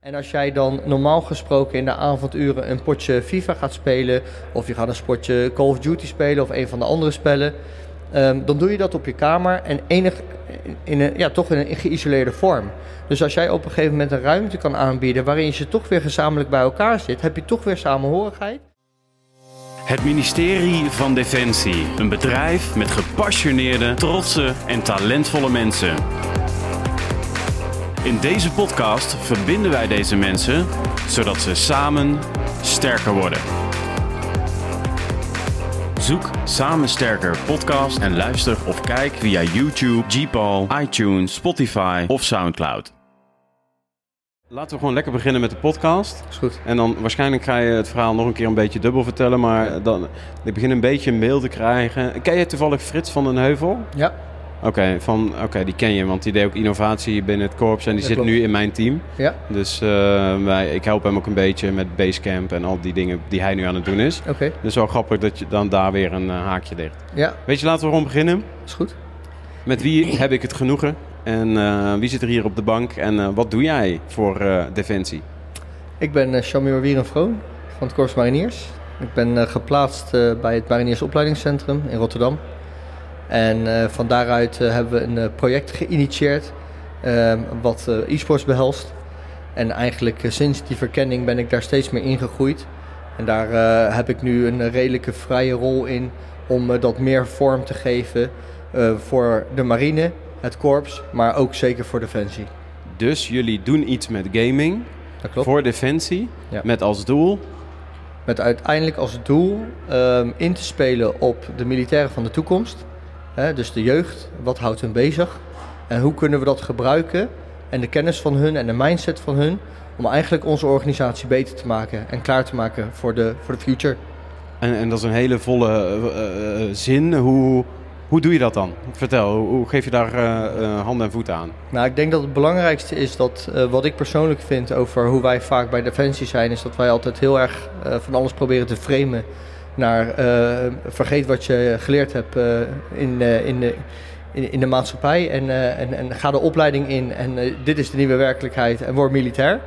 En als jij dan normaal gesproken in de avonduren een potje FIFA gaat spelen, of je gaat een sportje Call of Duty spelen of een van de andere spellen, ehm, dan doe je dat op je kamer en enig, in een, ja, toch in een geïsoleerde vorm. Dus als jij op een gegeven moment een ruimte kan aanbieden waarin je ze toch weer gezamenlijk bij elkaar zit, heb je toch weer samenhorigheid. Het ministerie van Defensie. Een bedrijf met gepassioneerde, trotse en talentvolle mensen. In deze podcast verbinden wij deze mensen zodat ze samen sterker worden. Zoek Samen Sterker podcast en luister of kijk via YouTube, Gpal, iTunes, Spotify of Soundcloud. Laten we gewoon lekker beginnen met de podcast. Is goed. En dan waarschijnlijk ga je het verhaal nog een keer een beetje dubbel vertellen, maar dan, ik begin een beetje een mail te krijgen. Ken je toevallig Frits van den Heuvel? Ja, Oké, van oké, die ken je, want die deed ook innovatie binnen het korps en die Dat zit klopt. nu in mijn team. ja, Dus eh, wij, ik help hem ook een beetje met Basecamp en al die dingen die hij nu aan het doen is. oké. Dus wel grappig dat je dan daar weer een eh, haakje ligt. Ja, Weet je, laten we gewoon beginnen. is goed. Met wie heb ik het genoegen? En eh, wie zit er hier op de bank? En wat doe jij voor Defensie? Ik ben Shamir Wierenvroon van het Korps Mariniers. Ik ben geplaatst bij het Mariniers Opleidingscentrum in Rotterdam. En eh, van daaruit eh, hebben we een eh, project geïnitieerd eh, wat e-sports behelst. En eigenlijk sinds die verkenning ben ik daar steeds meer ingegroeid. En daar heb ik nu een redelijke vrije rol in om dat meer vorm te geven voor de marine, het korps, maar ook zeker voor Defensie. Dus jullie doen iets met gaming Dat klopt. voor Defensie Ja. met als doel Met uiteindelijk als doel ehm, in te spelen op de militairen van de toekomst. Hè, dus de jeugd, wat houdt hun bezig? En hoe kunnen we dat gebruiken? En de kennis van hun en de mindset van hun. Om eigenlijk onze organisatie beter te maken en klaar te maken voor de, voor de future. En, en dat is een hele volle eh, eh, zin. Hoe, hoe doe je dat dan? Vertel, hoe, hoe geef je daar eh, eh, handen en voeten aan? Nou, ik denk dat het belangrijkste is dat eh, wat ik persoonlijk vind over hoe wij vaak bij Defensie zijn, is dat wij altijd heel erg eh, van alles proberen te framen naar eh, vergeet wat je geleerd hebt eh, in, eh, in, de, in, de maatschappij en, en, en ga de opleiding in en dit is de nieuwe werkelijkheid en word militair.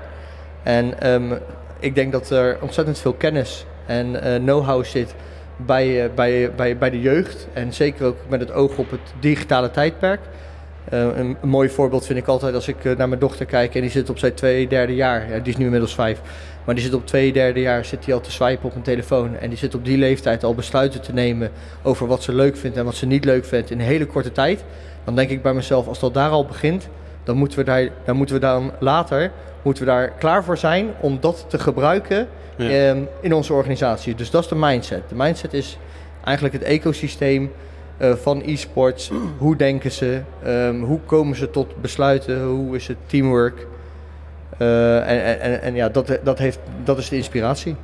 En ehm, ik denk dat er ontzettend veel kennis en know-how zit bij, bij, bij, bij de jeugd en zeker ook met het oog op het digitale tijdperk. Eh, een, een mooi voorbeeld vind ik altijd als ik eh, naar mijn dochter kijk en die zit op zijn twee derde jaar. Ja, die is nu inmiddels vijf. Maar die zit op twee derde jaar zit hij al te swipen op een telefoon. En die zit op die leeftijd al besluiten te nemen over wat ze leuk vindt en wat ze niet leuk vindt in een hele korte tijd. Dan denk ik bij mezelf, als dat daar al begint, dan moeten we daar, dan moeten we dan later moeten we daar klaar voor zijn om dat te gebruiken Ja. ehm, in onze organisatie. Dus dat is de mindset. De mindset is eigenlijk het ecosysteem eh, van e-sports. Hoe denken ze? Ehm, hoe komen ze tot besluiten? Hoe is het teamwork? Eh, en, en, en, ja, dat, dat, heeft, dat is de inspiratie.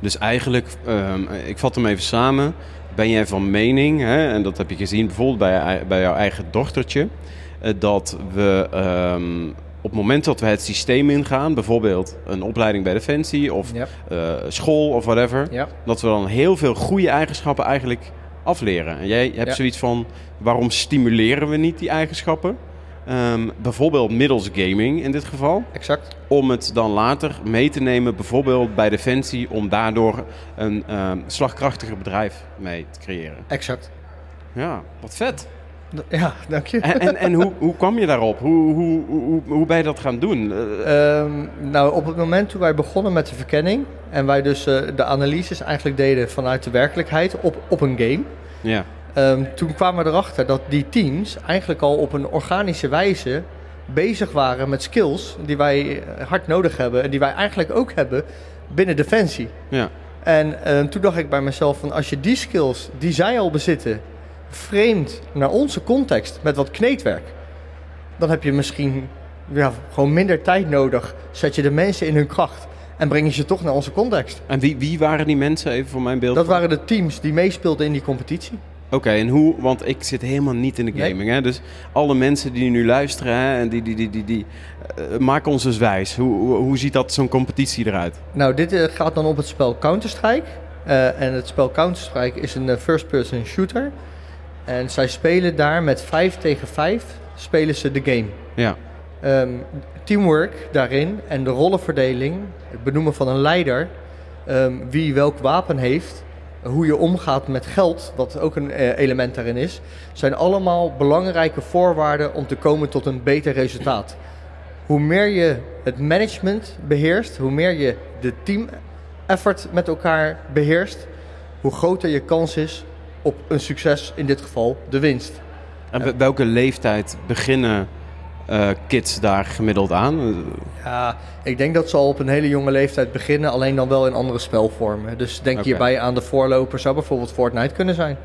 Dus eigenlijk, ehm, ik vat hem even samen. Ben jij van mening, hè, en dat heb je gezien bijvoorbeeld bij, bij jouw eigen dochtertje, eh, dat we ehm, op het moment dat we het systeem ingaan, bijvoorbeeld een opleiding bij Defensie of eh, school of whatever, dat we dan heel veel goede eigenschappen eigenlijk afleren. En jij hebt Ja. zoiets van, waarom stimuleren we niet die eigenschappen? Ehm, bijvoorbeeld middels gaming in dit geval Exact. om het dan later mee te nemen, bijvoorbeeld bij Defensie, om daardoor een ehm, slagkrachtiger bedrijf mee te creëren. Exact. Ja, wat vet. Ja, dank je. En, en, en hoe, hoe kwam je daarop? Hoe, hoe, hoe, hoe ben je dat gaan doen? Eh, Ehm, nou, op het moment toen wij begonnen met de verkenning en wij dus eh, de analyses eigenlijk deden vanuit de werkelijkheid op, op een game, ja, Ehm, toen kwamen we erachter dat die teams eigenlijk al op een organische wijze bezig waren met skills die wij hard nodig hebben en die wij eigenlijk ook hebben binnen Defensie. ja, En ehm, toen dacht ik bij mezelf van als je die skills die zij al bezitten, framed naar onze context met wat kneedwerk, dan heb je misschien ja, gewoon minder tijd nodig. Zet je de mensen in hun kracht en breng je ze toch naar onze context. En wie, wie waren die mensen, even voor mijn beeld? Dat waren de teams die meespeelden in die competitie. Oké, en hoe, want ik zit helemaal niet in de Nee. gaming, hè? dus alle mensen die nu luisteren, hè, en die, die, die, die, die eh, maak ons eens wijs. Hoe, hoe, hoe ziet dat zo'n competitie eruit? Nou, dit eh, gaat dan op het spel Counter-Strike. Eh, en het spel Counter-Strike is een first-person shooter. En zij spelen daar met 5 tegen 5 spelen ze de game. Ja, Ehm, teamwork daarin en de rollenverdeling, het benoemen van een leider, ehm, wie welk wapen heeft, hoe je omgaat met geld, wat ook een eh, element daarin is, zijn allemaal belangrijke voorwaarden om te komen tot een beter resultaat. Hoe meer je het management beheerst, hoe meer je de team effort met elkaar beheerst, hoe groter je kans is op een succes, in dit geval de winst. En bij welke leeftijd beginnen uh, kids daar gemiddeld aan? Ja, ik denk dat ze al op een hele jonge leeftijd beginnen, alleen dan wel in andere spelvormen. Dus denk hierbij aan de voorloper, zou bijvoorbeeld Fortnite kunnen zijn.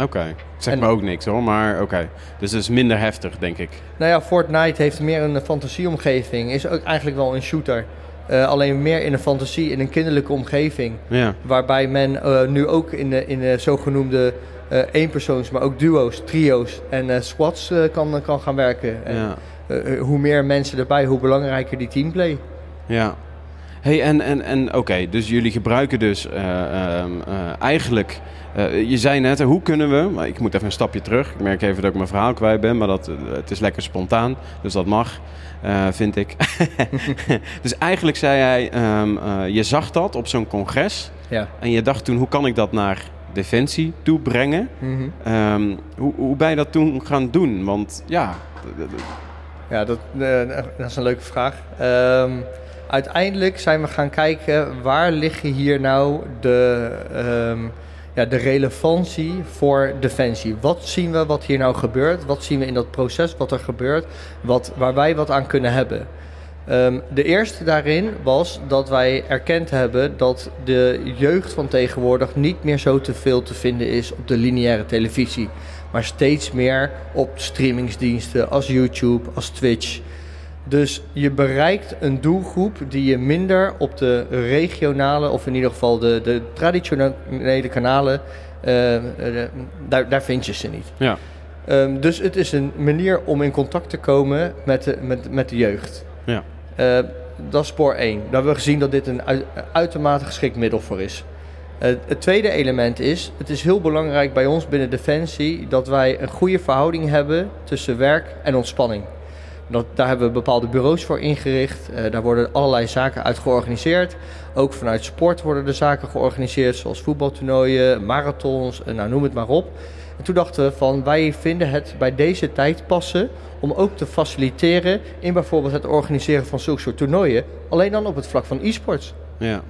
Oké, zeg En- me ook niks hoor, maar oké. Dus het is minder heftig, denk ik. Nou ja, Fortnite heeft meer een fantasieomgeving, is ook eigenlijk wel een shooter. Eh, alleen meer in een fantasie, in een kinderlijke omgeving. Ja, Waarbij men eh, nu ook in de, in de zogenoemde eh eenpersoons, maar ook duo's, trio's en squads kan, kan gaan werken. En, ja, hoe meer mensen erbij, hoe belangrijker die teamplay. ja. hey, en, en, en oké, dus jullie gebruiken dus eh, ehm, eh, eigenlijk... eh, je zei net, hoe kunnen we... Maar ik moet even een stapje terug. Ik merk even dat ik mijn verhaal kwijt ben, maar dat, eh, het is lekker spontaan. Dus dat mag, eh, vind ik. dus eigenlijk zei hij, ehm, eh, je zag dat op zo'n congres... Ja. En je dacht toen, hoe kan ik dat naar Defensie toe brengen? Mhm. Ehm, hoe, hoe ben je dat toen gaan doen? Want ja, Ja, dat, dat is een leuke vraag. Ehm, uiteindelijk zijn we gaan kijken waar liggen hier nou de, ja, de relevantie voor defensie. Wat zien we wat hier nou gebeurt? Wat zien we in dat proces wat er gebeurt? Wat, waar wij wat aan kunnen hebben? Ehm, de eerste daarin was dat wij erkend hebben dat de jeugd van tegenwoordig niet meer zo te veel te vinden is op de lineaire televisie. Maar steeds meer op streamingsdiensten als YouTube, als Twitch. Dus je bereikt een doelgroep die je minder op de regionale, of in ieder geval de, de traditionele kanalen, eh, eh, daar, daar vind je ze niet. ja. Ehm, dus het is een manier om in contact te komen met de, met, met de jeugd. Ja. Eh, dat is spoor 1. Daar hebben we gezien dat dit een ui- uitermate geschikt middel voor is. Eh, het tweede element is, het is heel belangrijk bij ons binnen Defensie dat wij een goede verhouding hebben tussen werk en ontspanning. Dat, daar hebben we bepaalde bureaus voor ingericht. Eh, daar worden allerlei zaken uit georganiseerd. Ook vanuit sport worden er zaken georganiseerd, zoals voetbaltoernooien, marathons, nou noem het maar op. En toen dachten we van, wij vinden het bij deze tijd passen om ook te faciliteren in bijvoorbeeld het organiseren van zulke soort toernooien. Alleen dan op het vlak van e-sports. ja.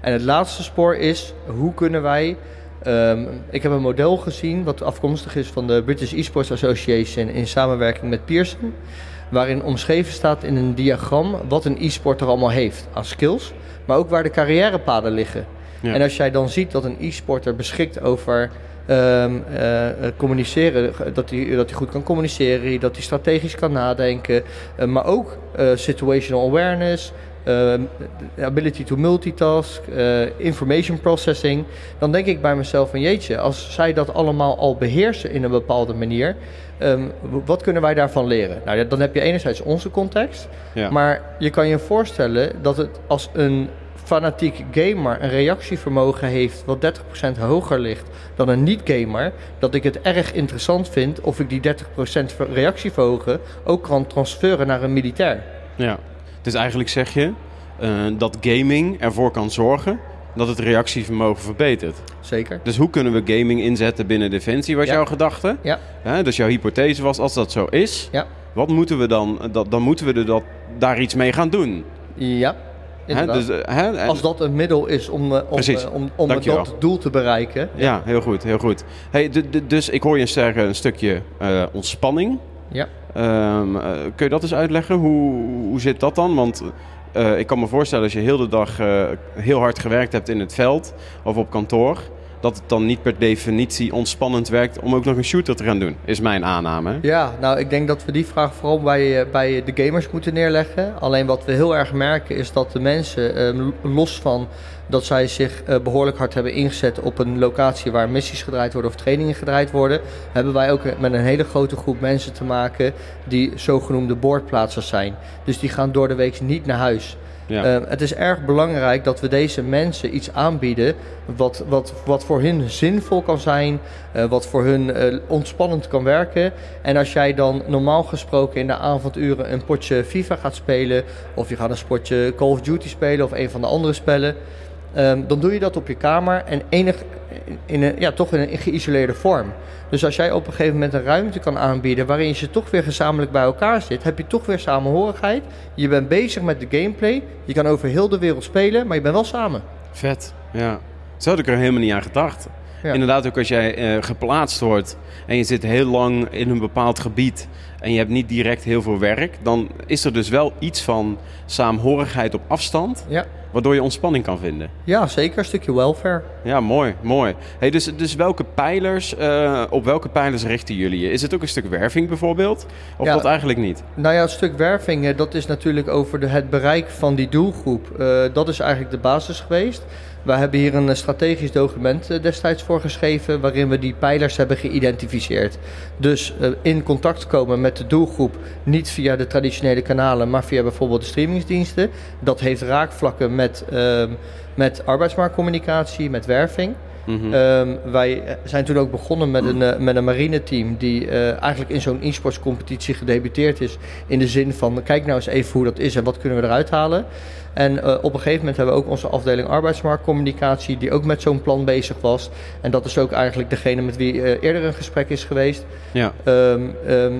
En het laatste spoor is, hoe kunnen wij... ehm, ik heb een model gezien wat afkomstig is van de British Esports Association in samenwerking met Pearson. Waarin omschreven staat in een diagram wat een e-sporter allemaal heeft aan skills. Maar ook waar de carrièrepaden liggen. Ja. En als jij dan ziet dat een e-sporter beschikt over ehm, eh, communiceren, dat hij, dat hij goed kan communiceren, dat hij strategisch kan nadenken, eh, maar ook eh, situational awareness, eh, ability to multitask, eh, information processing, dan denk ik bij mezelf van jeetje, als zij dat allemaal al beheersen in een bepaalde manier, ehm, wat kunnen wij daarvan leren? Nou, dan heb je enerzijds onze context, Ja. maar je kan je voorstellen dat het als een fanatiek gamer een reactievermogen heeft wat 30% hoger ligt dan een niet-gamer, dat ik het erg interessant vind of ik die 30% ver- reactievermogen ook kan transferen naar een militair. ja. Dus eigenlijk zeg je eh, dat gaming ervoor kan zorgen dat het reactievermogen verbetert. Zeker. Dus hoe kunnen we gaming inzetten binnen Defensie, was Ja. jouw gedachte? Ja. Dus jouw hypothese was, als dat zo is, Ja. wat moeten we dan, dat, dan moeten we er dat, daar iets mee gaan doen. Ja. Inderdaad. dus, eh, Als dat een middel is om, eh, om, Precies. eh, om, om dat doel te bereiken. Ja, heel goed, heel goed. Hey, dus ik hoor je zeggen een stukje eh, ontspanning. Ja. Ehm, eh, kun je dat eens uitleggen? Hoe, hoe zit dat dan? Want eh, ik kan me voorstellen als je heel de dag eh, heel hard gewerkt hebt in het veld of op kantoor, dat het dan niet per definitie ontspannend werkt om ook nog een shooter te gaan doen, is mijn aanname. Ja, nou ik denk dat we die vraag vooral bij, eh, bij de gamers moeten neerleggen. Alleen wat we heel erg merken is dat de mensen, eh, los van dat zij zich eh, behoorlijk hard hebben ingezet op een locatie waar missies gedraaid worden of trainingen gedraaid worden, hebben wij ook met een hele grote groep mensen te maken die zogenoemde boordplaatsers zijn. Dus die gaan door de week niet naar huis. Ja. Eh, het is erg belangrijk dat we deze mensen iets aanbieden wat, wat, wat voor hun zinvol kan zijn, eh, wat voor hun eh, ontspannend kan werken. En als jij dan normaal gesproken in de avonduren een potje FIFA gaat spelen, of je gaat een sportje Call of Duty spelen of een van de andere spellen, ehm, dan doe je dat op je kamer en enig, in een, ja, toch in een geïsoleerde vorm. Dus als jij op een gegeven moment een ruimte kan aanbieden waarin je ze toch weer gezamenlijk bij elkaar zit, heb je toch weer samenhorigheid. Je bent bezig met de gameplay. Je kan over heel de wereld spelen, maar je bent wel samen. Vet, ja. Zo had ik er helemaal niet aan gedacht. Ja. Inderdaad, ook als jij eh, geplaatst wordt en je zit heel lang in een bepaald gebied en je hebt niet direct heel veel werk, dan is er dus wel iets van saamhorigheid op afstand, Ja, waardoor je ontspanning kan vinden. ja zeker een stukje welfare. Ja, mooi, mooi. Hey, dus, dus welke pijlers, eh, op welke pijlers richten jullie je? Is het ook een stuk werving bijvoorbeeld? Of Ja. dat eigenlijk niet? Nou ja, het stuk werving, eh, dat is natuurlijk over de, het bereik van die doelgroep. Dat is eigenlijk de basis geweest. Wij hebben hier een eh, strategisch document eh, destijds voor geschreven, waarin we die pijlers hebben geïdentificeerd. Dus eh, in contact komen met de doelgroep, niet via de traditionele kanalen, maar via bijvoorbeeld de streamingsdiensten. Dat heeft raakvlakken met, ehm, met arbeidsmarktcommunicatie, met werving. Mhm. Ehm, wij zijn toen ook begonnen met een, eh, met een marineteam die eh, eigenlijk in zo'n e-sports competitie gedebuteerd is. In de zin van, kijk nou eens even hoe dat is en wat kunnen we eruit halen. En eh, op een gegeven moment hebben we ook onze afdeling arbeidsmarktcommunicatie die ook met zo'n plan bezig was. En dat is ook eigenlijk degene met wie eh, eerder een gesprek is geweest. ja, Ehm, ehm,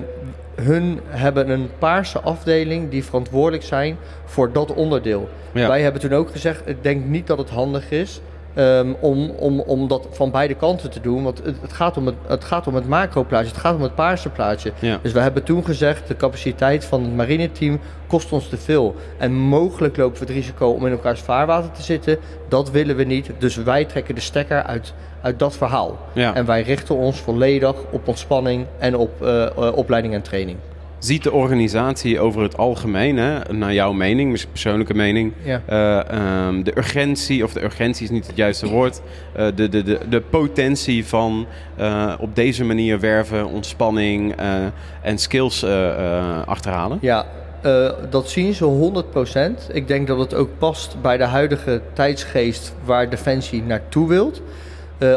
hun hebben een paarse afdeling die verantwoordelijk zijn voor dat onderdeel. Ja. Wij hebben toen ook gezegd, ik denk niet dat het handig is ehm, om, om, om dat van beide kanten te doen. Want het, het, gaat, om het, het gaat om het macro-plaatje, het gaat om het paarse plaatje. ja. Dus we hebben toen gezegd, de capaciteit van het marineteam kost ons te veel. En mogelijk lopen we het risico om in elkaars vaarwater te zitten. Dat willen we niet. Dus wij trekken de stekker uit, uit dat verhaal. ja. En wij richten ons volledig op ontspanning en op eh, eh, opleiding en training. Ziet de organisatie over het algemeen, hè, naar jouw mening, misschien persoonlijke mening, Ja. eh, ehm, de urgentie, of de urgentie is niet het juiste woord, eh, de, de, de, de potentie van eh, op deze manier werven, ontspanning en skills achterhalen? Ja, dat zien ze 100%. Ik denk dat het ook past bij de huidige tijdsgeest waar Defensie naartoe wilt.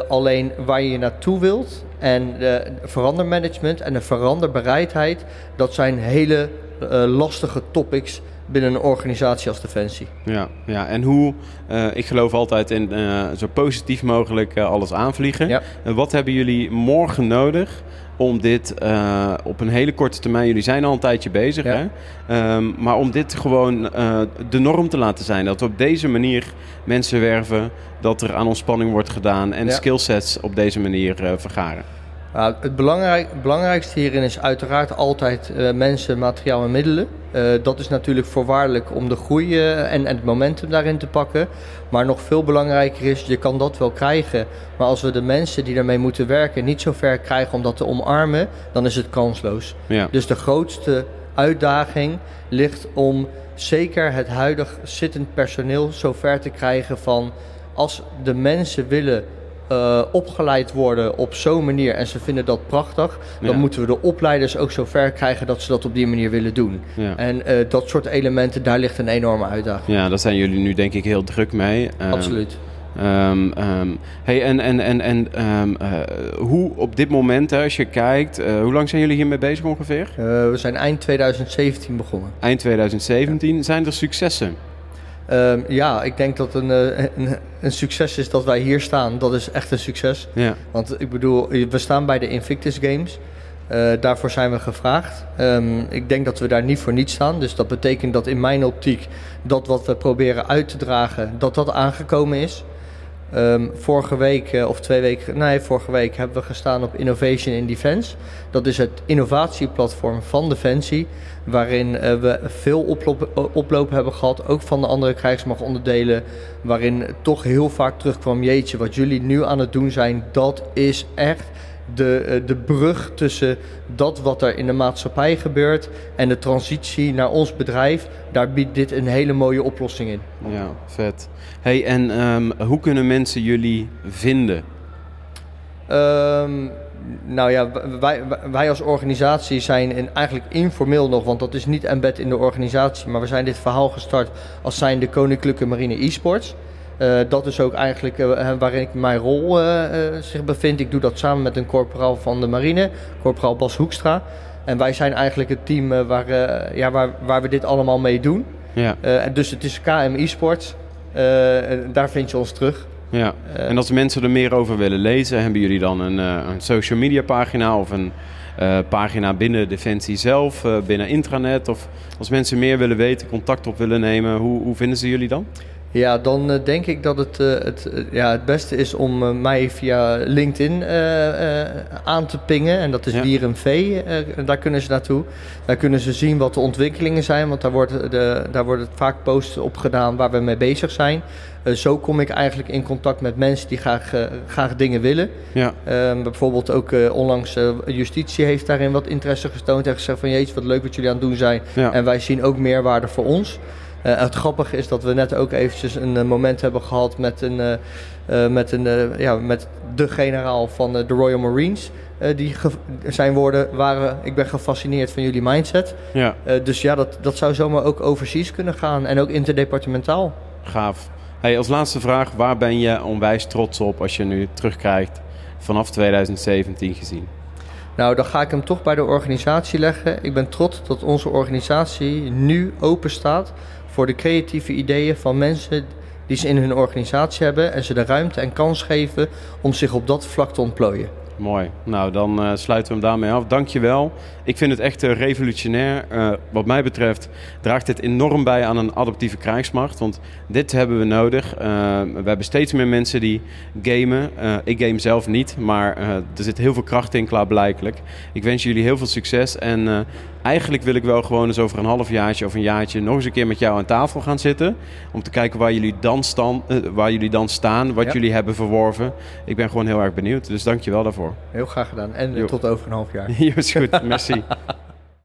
Alleen waar je naartoe wilt en de verandermanagement en de veranderbereidheid, dat zijn hele eh, lastige topics binnen een organisatie als Defensie. Ja, ja. en hoe, eh, ik geloof altijd in eh, zo positief mogelijk eh, alles aanvliegen. Ja. En wat hebben jullie morgen nodig om dit eh, op een hele korte termijn, jullie zijn al een tijdje bezig, Ja. hè? Ehm, maar om dit gewoon eh, de norm te laten zijn. Dat we op deze manier mensen werven, dat er aan ontspanning wordt gedaan en Ja. skillsets op deze manier eh, vergaren. Nou, het belangrijk, belangrijkste hierin is uiteraard altijd eh, mensen, materiaal en middelen. Eh, dat is natuurlijk voorwaardelijk om de groei eh, en, en het momentum daarin te pakken. Maar nog veel belangrijker is, je kan dat wel krijgen. Maar als we de mensen die daarmee moeten werken niet zo ver krijgen om dat te omarmen, dan is het kansloos. Ja, Dus de grootste uitdaging ligt om zeker het huidig zittend personeel zo ver te krijgen van als de mensen willen eh, opgeleid worden op zo'n manier en ze vinden dat prachtig, dan moeten we de opleiders ook zo ver krijgen dat ze dat op die manier willen doen. ja. En eh, dat soort elementen, daar ligt een enorme uitdaging. ja, daar zijn jullie nu denk ik heel druk mee. Ehm, Absoluut. Ehm, ehm, hey, en en, en, en eh, hoe op dit moment, als je kijkt, hoe lang zijn jullie hiermee bezig ongeveer? We zijn eind 2017 begonnen. Eind 2017. Zijn er successen? Ehm, ja, ik denk dat een, eh, een, een succes is dat wij hier staan. Dat is echt een succes. Ja, Want ik bedoel, we staan bij de Invictus Games. Eh, daarvoor zijn we gevraagd. Ehm, ik denk dat we daar niet voor niets staan. Dus dat betekent dat in mijn optiek dat wat we proberen uit te dragen, dat dat aangekomen is. Ehm, vorige week, eh, of twee weken, nee, vorige week hebben we gestaan op Innovation in Defense. Dat is het innovatieplatform van Defensie, waarin eh, we veel oploop, eh, hebben gehad, ook van de andere krijgsmachtonderdelen, waarin toch heel vaak terugkwam, jeetje, wat jullie nu aan het doen zijn, dat is echt de, eh, de brug tussen dat wat er in de maatschappij gebeurt en de transitie naar ons bedrijf, daar biedt dit een hele mooie oplossing in. ja, vet. Hey, en ehm, hoe kunnen mensen jullie vinden? Ehm, nou ja, wij, wij als organisatie zijn eigenlijk informeel nog, want dat is niet embed in de organisatie, maar we zijn dit verhaal gestart als zijn de Koninklijke Marine e-sports. Uh, dat is ook eigenlijk uh, waarin ik mijn rol uh, zich bevind. Ik doe dat samen met een corporaal van de marine, corporaal Bas Hoekstra. En wij zijn eigenlijk het team waar, ja, waar, waar we dit allemaal mee doen. Ja. dus het is KM e-sports. daar vind je ons terug. Ja. en als mensen er meer over willen lezen, hebben jullie dan een, een social media pagina of een pagina binnen Defensie zelf, binnen intranet? Of als mensen meer willen weten, contact op willen nemen, hoe, hoe vinden ze jullie dan? Ja, dan uh, denk ik dat het, uh, het, uh, ja, het beste is om mij via LinkedIn aan te pingen. En dat is ja. Wierum V. daar kunnen ze naartoe. Daar kunnen ze zien wat de ontwikkelingen zijn. Want daar wordt, de, daar worden vaak posts op gedaan waar we mee bezig zijn. zo kom ik eigenlijk in contact met mensen die graag, graag dingen willen. Ja. Ehm, bijvoorbeeld ook onlangs justitie heeft daarin wat interesse getoond. En gezegd van jeetje, wat leuk wat jullie aan het doen zijn. Ja. En wij zien ook meerwaarde voor ons. Uh, het grappige is dat we net ook eventjes een uh, moment hebben gehad met, een, uh, met, een, ja, met de generaal van de Royal Marines. die zijn woorden waren, ik ben gefascineerd van jullie mindset. Ja. dus ja, dat, dat zou zomaar ook overseas kunnen gaan en ook interdepartementaal. Gaaf. Hey, als laatste vraag, waar ben je onwijs trots op als je nu terugkrijgt vanaf 2017 gezien? Nou, dan ga ik hem toch bij de organisatie leggen. Ik ben trots dat onze organisatie nu open staat voor de creatieve ideeën van mensen die ze in hun organisatie hebben en ze de ruimte en kans geven om zich op dat vlak te ontplooien. Mooi. Nou, dan uh, sluiten we hem daarmee af. Dankjewel. Ik vind het echt uh, revolutionair. Uh, wat mij betreft draagt dit enorm bij aan een adaptieve krijgsmacht. Want dit hebben we nodig. we hebben steeds meer mensen die gamen. ik game zelf niet, maar er zit heel veel kracht in, klaarblijkelijk. Ik wens jullie heel veel succes. En eigenlijk wil ik wel gewoon eens over een halfjaartje of een jaartje nog eens een keer met jou aan tafel gaan zitten. Om te kijken waar jullie dan, stand, waar jullie dan staan, wat jullie hebben verworven. Ik ben gewoon heel erg benieuwd. Dus dankjewel daarvoor. Heel graag gedaan. En tot over een half jaar. is goed. Merci.